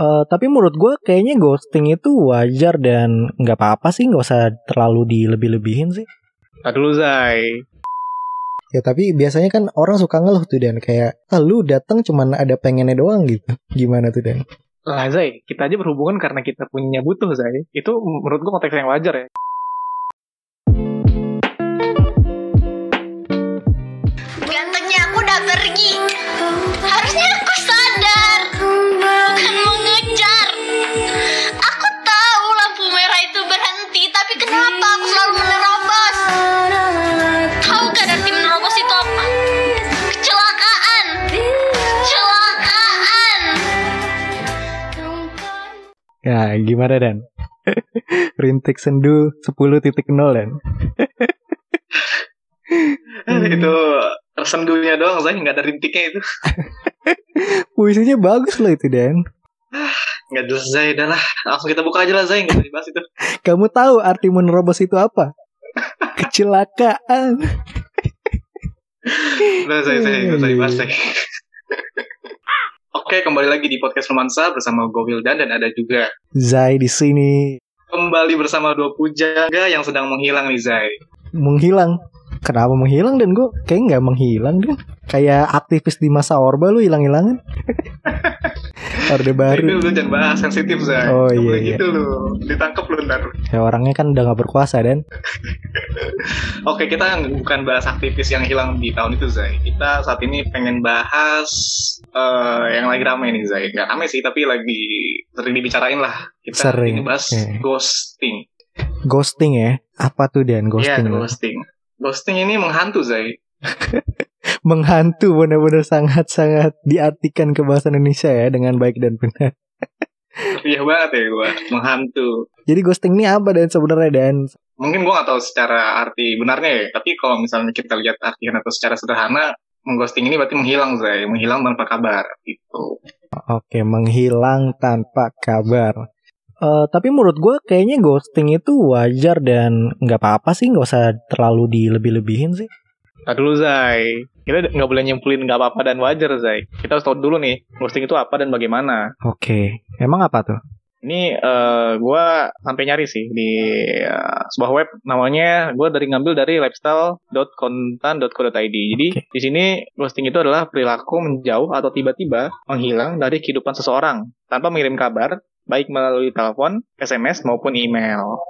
Eh, tapi menurut gue kayaknya ghosting itu wajar dan nggak apa-apa sih, nggak usah terlalu dilebih-lebihin sih. Dulu Zai. Ya tapi biasanya kan orang suka ngeluh tuh dan kayak, ah lu datang cuman ada pengennya doang gitu. Gimana tuh dan? Lah Zai, kita aja berhubungan karena kita punya butuh Zai. Itu menurut gue konteks yang wajar ya. Gimana dan? Rintik sendu 10.0 dan? itu sendunya doang Zai, nggak ada rintiknya itu. Puisinya bagus loh itu dan. Nggak jelas Zai, dah lah. Langsung kita buka aja lah Zai, nggak usah dibahas itu. Kamu tahu arti menerobos itu apa? Kecelakaan. Udah Zai, Zai, nggak usah dibahas Zai. Oke, kembali lagi di podcast Romansa bersama gue Wildan dan ada juga Zai di sini kembali bersama dua pujangga yang sedang menghilang nih Zai. menghilang. Kenapa menghilang dan gue kayak nggak menghilang dan kayak aktivis di masa orba lu hilang-hilangan. Orde Itu baru. lu jangan bahas sensitif Zai. Oh, Nggak iya, iya. gitu lu. Ditangkap lu ntar. Ya orangnya kan udah nggak berkuasa dan. Oke, kita bukan bahas aktivis yang hilang di tahun itu Zai. Kita saat ini pengen bahas eh, yang lagi ramai nih Zai. Gak ramai sih, tapi lagi sering dibicarain lah. Kita Sering, ini bahas oke. ghosting. Ghosting ya. Apa tuh dan Iya, ghosting? lu? ghosting. Ghosting ini menghantu Zai. Menghantu benar-benar sangat-sangat diartikan ke bahasa Indonesia ya dengan baik dan benar. Iya banget ya gua, menghantu. Jadi ghosting ini apa dan sebenarnya dan Mungkin gua nggak tahu secara arti benarnya ya, tapi kalau misalnya kita lihat artian atau secara sederhana, mengghosting ini berarti menghilang Zai, menghilang tanpa kabar gitu. Oke, menghilang tanpa kabar. Eh, tapi menurut gue kayaknya ghosting itu wajar dan nggak apa-apa sih, nggak usah terlalu dilebih-lebihin sih. Nah dulu Zai, kita nggak boleh nyimpulin nggak apa-apa dan wajar Zai. Kita harus tahu dulu nih, ghosting itu apa dan bagaimana. Oke, emang apa tuh? Ini eh gue sampai nyari sih di eh, sebuah web namanya gue dari ngambil dari lifestyle.kontan.co.id. Jadi di sini ghosting itu adalah perilaku menjauh atau tiba-tiba menghilang dari kehidupan seseorang tanpa mengirim kabar baik melalui telepon, SMS maupun email.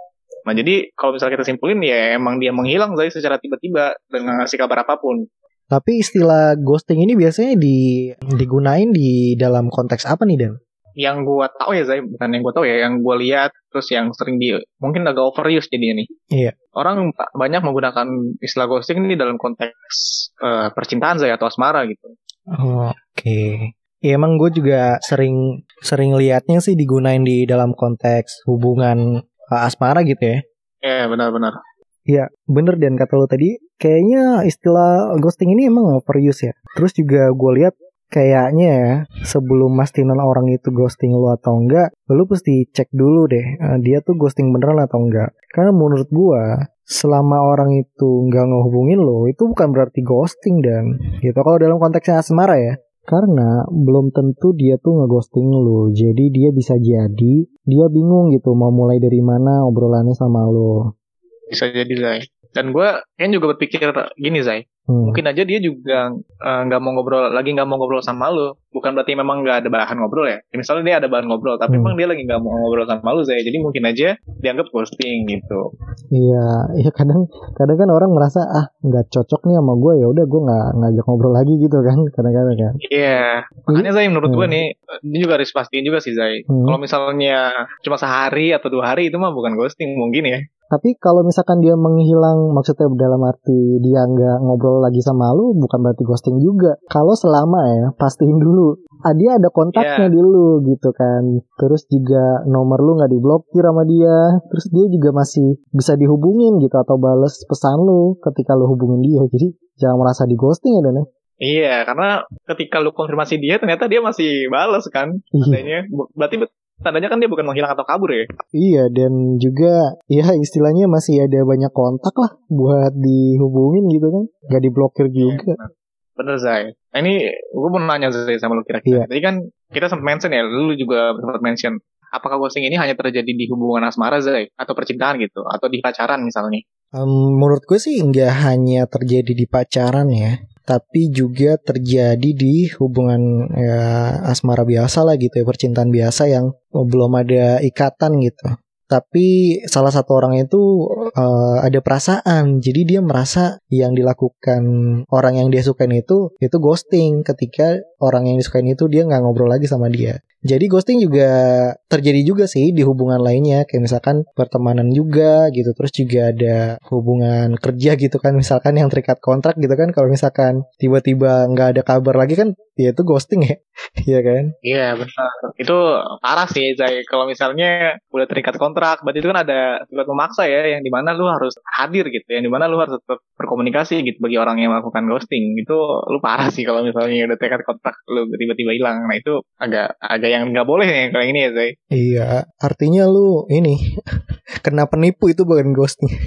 Nah jadi kalau misalnya kita simpulin ya emang dia menghilang Zai secara tiba-tiba dengan ngasih kabar apa pun. Tapi istilah ghosting ini biasanya di digunain di dalam konteks apa nih Dan? Yang gua tahu ya Zai, bukan yang gua tahu ya, yang gua lihat terus yang sering di mungkin agak overuse jadinya nih. Iya. Orang ba- banyak menggunakan istilah ghosting ini dalam konteks eh, percintaan Zai atau asmara gitu. Oke. Ya emang gue juga sering sering liatnya sih digunain di dalam konteks hubungan uh, asmara gitu ya. Ya benar-benar. Iya, bener dan kata lo tadi, kayaknya istilah ghosting ini emang overuse ya. Terus juga gue lihat kayaknya ya, sebelum mastiin orang itu ghosting lo atau enggak, lo pasti cek dulu deh, eh, dia tuh ghosting beneran atau enggak. Karena menurut gue, selama orang itu nggak ngehubungin lo, itu bukan berarti ghosting dan gitu. Kalau dalam konteksnya asmara ya, karena belum tentu dia tuh ngeghosting lo. Jadi dia bisa jadi dia bingung gitu mau mulai dari mana obrolannya sama lo. Bisa jadi Zai. Dan gua kan juga berpikir gini Zai. Hmm. Mungkin aja dia juga eh, nggak mau ngobrol lagi nggak mau ngobrol sama lu. Bukan berarti memang nggak ada bahan ngobrol ya. Ya, Misalnya dia ada bahan ngobrol, tapi Hmm. memang dia lagi nggak mau ngobrol sama lu Zai. Jadi mungkin aja dianggap ghosting gitu. Iya, iya kadang kadang kan orang merasa ah nggak cocok nih sama gue ya udah gue nggak ngajak ngobrol lagi gitu kan kadang-kadang kan. Iya, makanya Zai menurut gue Hmm. nih, ini juga harus pastiin juga sih Zai. Hmm. Kalau misalnya cuma sehari atau dua hari itu mah bukan ghosting mungkin ya. Tapi kalau misalkan dia menghilang maksudnya dalam arti dia nggak ngobrol lagi sama lu bukan berarti ghosting juga. Kalau selama ya pastiin dulu ah, dia ada kontaknya Iya. di lu gitu kan. Terus juga nomor lu nggak diblokir sama dia. Terus dia juga masih bisa dihubungin gitu atau bales pesan lu ketika lu hubungin dia. Jadi jangan merasa di ghosting ya Dan ya. Iya, karena ketika lu konfirmasi dia ternyata dia masih balas kan. Iya. Tandanya, Bu- berarti tandanya kan dia bukan menghilang atau kabur ya. Iya dan juga ya istilahnya masih ada banyak kontak lah buat dihubungin gitu kan. Gak diblokir juga. Iya, Bener Zai. Nah, ini gue mau nanya Zai sama lu kira-kira. Iya. Tadi kan kita sempat mention ya, lu juga sempat mention. Apakah ghosting ini hanya terjadi di hubungan asmara Zai? Atau percintaan gitu? Atau di pacaran misalnya? Em, menurut gue sih nggak hanya terjadi di pacaran ya, tapi juga terjadi di hubungan ya, asmara biasa lah gitu ya, percintaan biasa yang belum ada ikatan gitu. Tapi salah satu orang itu eh, ada perasaan, jadi dia merasa yang dilakukan orang yang dia sukain itu itu ghosting ketika orang yang disukain itu dia nggak ngobrol lagi sama dia. Jadi ghosting juga terjadi juga sih di hubungan lainnya kayak misalkan pertemanan juga gitu terus juga ada hubungan kerja gitu kan misalkan yang terikat kontrak gitu kan kalau misalkan tiba-tiba nggak ada kabar lagi kan ya itu ghosting ya Iya kan Iya benar. Itu parah sih Zai. Kalau misalnya udah terikat kontrak, berarti itu kan ada sifat memaksa ya, yang di mana lu harus hadir gitu, yang di mana lu harus tetap berkomunikasi gitu bagi orang yang melakukan ghosting. Itu lu parah sih kalau misalnya udah terikat kontrak, lu tiba-tiba hilang. Nah itu agak agak yang nggak boleh nih kalau ini ya Zai. iya artinya lu ini kena penipu itu bukan ghosting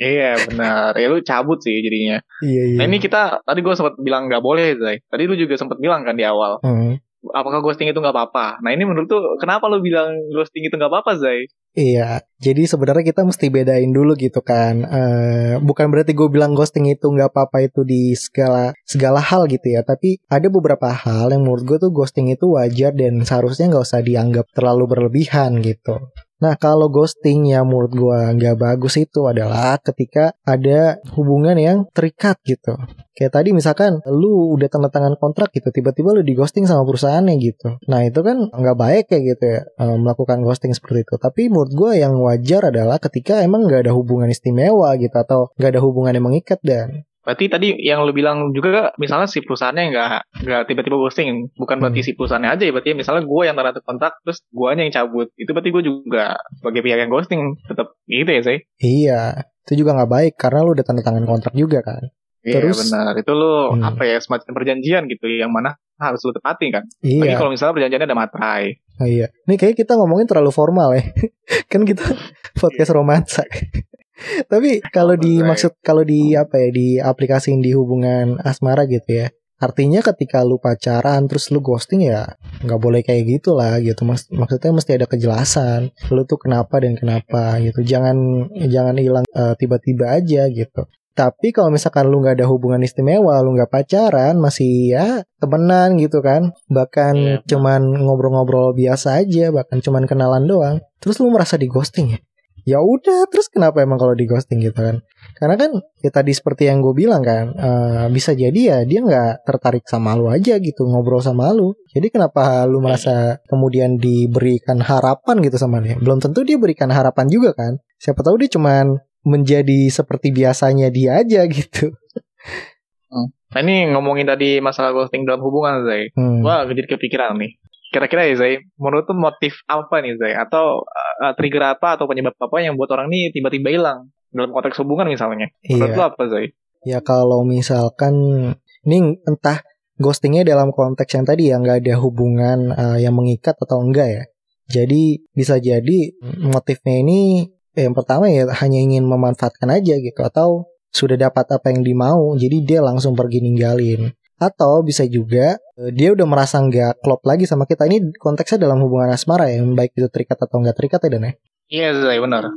Iya benar. Ya lu cabut sih jadinya. iya iya Nah ini kita tadi gue sempat bilang nggak boleh Zai. Tadi lu juga sempat bilang kan di awal. Hmm. Apakah ghosting itu nggak apa-apa? Nah ini menurut tuh kenapa lu bilang ghosting itu nggak apa-apa Zai? Iya, jadi sebenarnya kita mesti bedain dulu gitu kan. Eh, bukan berarti gue bilang ghosting itu nggak apa-apa itu di segala segala hal gitu ya. Tapi ada beberapa hal yang menurut gue tuh ghosting itu wajar dan seharusnya nggak usah dianggap terlalu berlebihan gitu. Nah kalau ghosting yang menurut gue nggak bagus itu adalah ketika ada hubungan yang terikat gitu. Kayak tadi misalkan lu udah tanda tangan kontrak gitu, tiba-tiba lu di ghosting sama perusahaannya gitu. Nah itu kan nggak baik kayak gitu ya eh, melakukan ghosting seperti itu. Tapi menurut gue yang wajar adalah ketika emang nggak ada hubungan istimewa gitu atau nggak ada hubungan yang mengikat dan Berarti tadi yang lu bilang juga misalnya si perusahaannya nggak nggak tiba-tiba ghosting, bukan berarti Hmm. si perusahaannya aja ya, berarti misalnya gue yang tanda kontrak terus guanya yang cabut, itu berarti gue juga sebagai pihak yang ghosting tetap gitu ya sih? iya itu juga nggak baik karena lu udah tanda tangan kontrak juga kan. Iya Terus- benar, itu lu Hmm. apa ya semacam perjanjian gitu yang mana harus lu tepati kan? Lagi Iya, kalau misalnya perjanjiannya ada materai. Oh, iya. Ini kayak kita ngomongin terlalu formal ya. kan kita podcast romansa. Tapi kalau di Romansa, ya. maksud kalau di apa ya di aplikasiin di hubungan asmara gitu ya. Artinya ketika lu pacaran terus lu ghosting ya nggak boleh kayak gitu lah gitu. Mas, maksudnya mesti ada kejelasan. Lu tuh kenapa dan kenapa gitu. Jangan jangan hilang eh, tiba-tiba aja gitu. Tapi kalau misalkan lu nggak ada hubungan istimewa, lu nggak pacaran, masih ya temenan gitu kan, bahkan benar. cuman ngobrol-ngobrol biasa aja, bahkan cuman kenalan doang. Terus lu merasa di ghosting ya? Ya udah, terus kenapa emang kalau di ghosting gitu kan? Karena kan ya tadi seperti yang gue bilang kan, eh, bisa jadi ya dia nggak tertarik sama lu aja gitu ngobrol sama lu. Jadi kenapa lu merasa kemudian diberikan harapan gitu sama dia? Belum tentu dia berikan harapan juga kan? Siapa tahu dia cuman menjadi seperti biasanya dia aja gitu. Nah ini ngomongin tadi masalah ghosting dalam hubungan Zai. Hmm. Wah, jadi kepikiran nih. Kira-kira ya Zai, menurut tuh motif apa nih Zai? Atau uh, trigger apa atau penyebab apa yang buat orang nih tiba-tiba hilang? Dalam konteks hubungan misalnya. Menurut Iya. lu apa Zai? Ya kalau misalkan ini entah ghostingnya dalam konteks yang tadi ya nggak ada hubungan uh, yang mengikat atau enggak ya. Jadi bisa jadi motifnya ini eh, yang pertama ya hanya ingin memanfaatkan aja gitu atau sudah dapat apa yang dimau jadi dia langsung pergi ninggalin. Atau bisa juga eh, dia udah merasa nggak klop lagi sama kita. Ini konteksnya dalam hubungan asmara ya, baik itu terikat atau nggak terikat ya Dan ya Iya Zai, benar.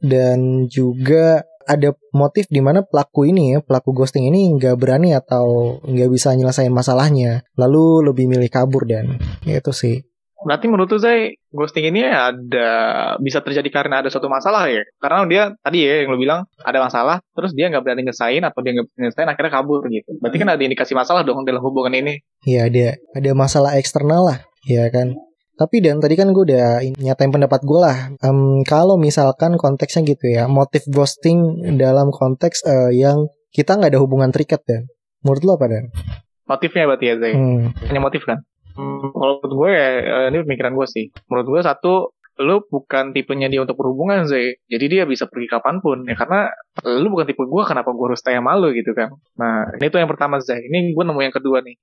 dan juga ada motif di mana pelaku ini ya pelaku ghosting ini nggak berani atau nggak bisa nyelesain masalahnya lalu lebih milih kabur dan ya itu sih Berarti menurut Zai, ghosting ini ada bisa terjadi karena ada suatu masalah ya. Karena dia tadi ya yang lu bilang ada masalah, terus dia nggak berani nyesain atau dia nggak berani nyesain akhirnya kabur gitu. Berarti kan ada indikasi masalah dong dalam hubungan ini. ya ada ada masalah eksternal lah ya kan tapi dan tadi kan gue udah in- nyatain pendapat gue lah Em, kalau misalkan konteksnya gitu ya motif ghosting dalam konteks eh, yang kita nggak ada hubungan terikat dan menurut lo apa dan Motifnya berarti ya Zai. Hmm, hanya motif kan? Kalau menurut gue ya, eh, ini pemikiran gue sih. Menurut gue satu, lu bukan tipenya dia untuk berhubungan sih. Jadi dia bisa pergi kapan pun. Ya karena lu bukan tipe gue, kenapa gue harus stay sama lu gitu kan. Nah, ini tuh yang pertama Zai. Ini gue nemu yang kedua nih.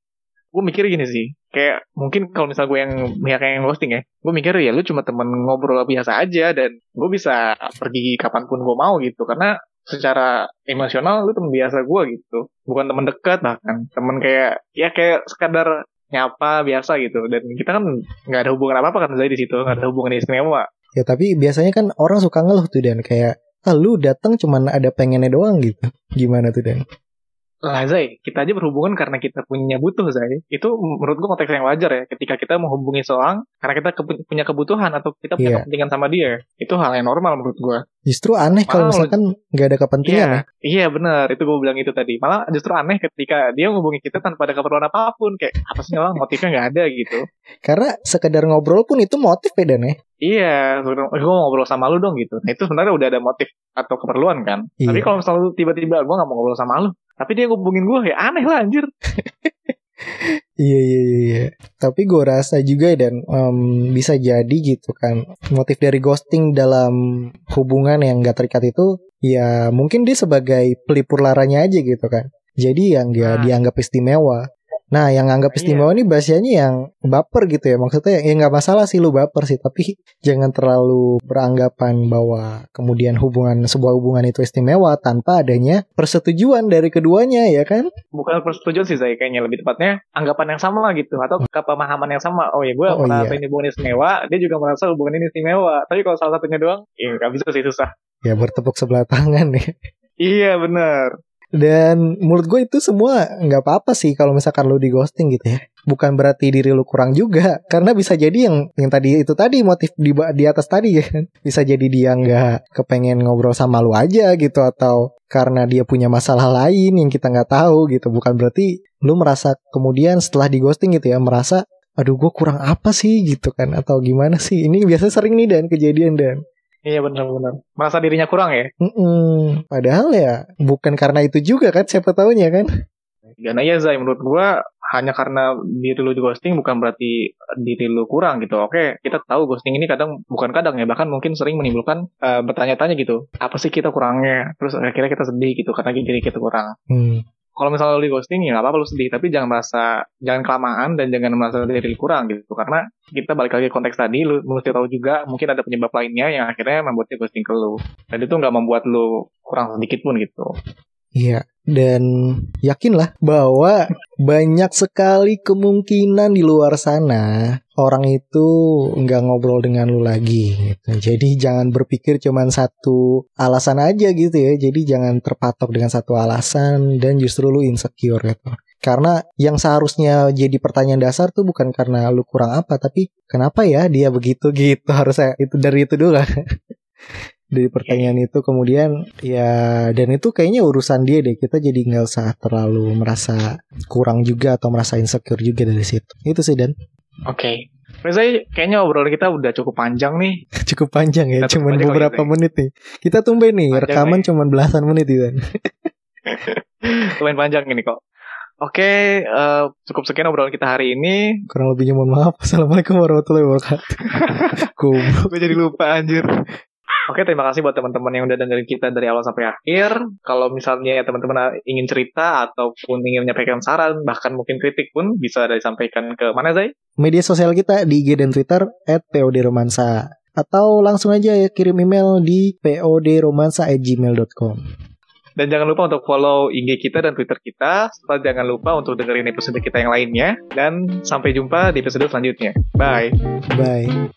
Gue mikir gini sih, kayak mungkin kalau misalnya gue yang pihak yang ghosting ya, gue mikir ya lu cuma temen ngobrol biasa aja dan gue bisa pergi kapan pun gue mau gitu. Karena secara emosional lu teman biasa gue gitu bukan teman dekat bahkan teman kayak ya kayak sekadar nyapa biasa gitu dan kita kan nggak ada hubungan apa apa kan Zai di situ nggak ada hubungan istimewa Ya tapi biasanya kan orang suka ngeluh tuh dan kayak ah lu datang cuman ada pengennya doang gitu. Gimana tuh dan? Lah Zai kita aja berhubungan karena kita punya butuh Zai itu menurut gue konteks yang wajar ya ketika kita menghubungi seorang karena kita ke- punya kebutuhan atau kita punya Iya. kepentingan sama dia itu hal yang normal menurut gue Justru aneh kalau misalkan nggak ada kepentingan Iya, ya. iya benar. Itu gue bilang itu tadi. Malah justru aneh ketika dia menghubungi kita tanpa ada keperluan apa pun. Kayak apa sih orang motifnya nggak ada gitu. Karena sekedar ngobrol pun itu motif ya dan ya. Iya, gue mau ngobrol sama lu dong gitu. Nah itu sebenarnya udah ada motif atau keperluan kan. Iya. Tapi kalau misalnya tiba-tiba gue nggak mau ngobrol sama lu, tapi dia ngubungin gue ya aneh lah anjir. Iya iya iya. iya. Tapi gue rasa juga dan em, bisa jadi gitu kan motif dari ghosting dalam hubungan yang gak terikat itu ya mungkin dia sebagai pelipur laranya aja gitu kan. Jadi yang dia Nah. dianggap istimewa. Nah yang anggap Iya. istimewa ini bahasanya yang baper gitu ya maksudnya ya nggak masalah sih lu baper sih tapi jangan terlalu beranggapan bahwa kemudian hubungan sebuah hubungan itu istimewa tanpa adanya persetujuan dari keduanya ya kan Bukan persetujuan sih saya kayaknya lebih tepatnya anggapan yang sama lah gitu atau kepemahaman yang sama. Oh ya gue Oh, merasa iya. ini hubungan istimewa, dia juga merasa hubungan ini istimewa. Tapi kalau salah satunya doang, ya nggak bisa sih susah. ya bertepuk sebelah tangan ya Iya benar. Dan menurut gue itu semua nggak apa-apa sih kalau misalkan lu di ghosting gitu ya. Bukan berarti diri lu kurang juga, karena bisa jadi yang yang tadi itu tadi motif di di atas tadi kan. Bisa jadi dia nggak kepengen ngobrol sama lu aja gitu atau karena dia punya masalah lain yang kita nggak tahu gitu. Bukan berarti lu merasa kemudian setelah di ghosting gitu ya merasa aduh gue kurang apa sih gitu kan atau gimana sih ini biasa sering nih dan kejadian dan Iya benar-benar. Merasa dirinya kurang ya. Mm-mm. padahal ya bukan karena itu juga kan siapa tahunya kan Dan iya Zai, menurut gua hanya karena diri lu di ghosting bukan berarti diri lu kurang gitu. Oke, kita tahu ghosting ini kadang bukan kadang ya, bahkan mungkin sering menimbulkan eh, bertanya-tanya gitu. Apa sih kita kurangnya? Terus akhirnya kita sedih gitu karena diri kita kurang. Hmm. Kalau misalnya lu di ghosting ya nggak apa-apa lu sedih, tapi jangan merasa jangan kelamaan dan jangan merasa diri kurang gitu. Karena kita balik lagi ke konteks tadi, lu mesti tahu juga mungkin ada penyebab lainnya yang akhirnya membuat dia ghosting ke lu. Dan itu nggak membuat lu kurang sedikit pun gitu. Iya, dan yakinlah bahwa banyak sekali kemungkinan di luar sana orang itu nggak ngobrol dengan lu lagi gitu. Jadi jangan berpikir cuman satu alasan aja gitu ya. Jadi jangan terpatok dengan satu alasan dan justru lu insecure gitu. Karena yang seharusnya jadi pertanyaan dasar tuh bukan karena lu kurang apa, tapi kenapa ya dia begitu gitu. Harusnya itu dari itu dulu lah. Dari pertanyaan itu kemudian ya dan itu kayaknya urusan dia deh kita jadi nggak usah terlalu merasa kurang juga atau merasa insecure juga dari situ itu sih dan Oke. Reza, kayaknya obrolan kita udah cukup panjang nih. cukup panjang ya Kita cuman kalau beberapa gitu ya. menit nih kita tumben nih Panjang rekaman nih. cuman belasan menit itu Lumayan panjang ini kok. Oke, eh, cukup sekian obrolan kita hari ini. kurang lebihnya mohon maaf assalamualaikum warahmatullahi wabarakatuh. Gue jadi lupa anjir. Oke, terima kasih buat teman-teman yang udah dengerin kita dari awal sampai akhir. Kalau misalnya teman-teman ingin cerita ataupun ingin menyampaikan saran, bahkan mungkin kritik pun bisa disampaikan ke mana, Zai? media sosial kita di IG dan Twitter @podromansa atau langsung aja ya kirim email di podromansa@gmail.com Dan jangan lupa untuk follow IG kita dan Twitter kita. Serta jangan lupa untuk dengerin episode kita yang lainnya. Dan sampai jumpa di episode selanjutnya. Bye. bye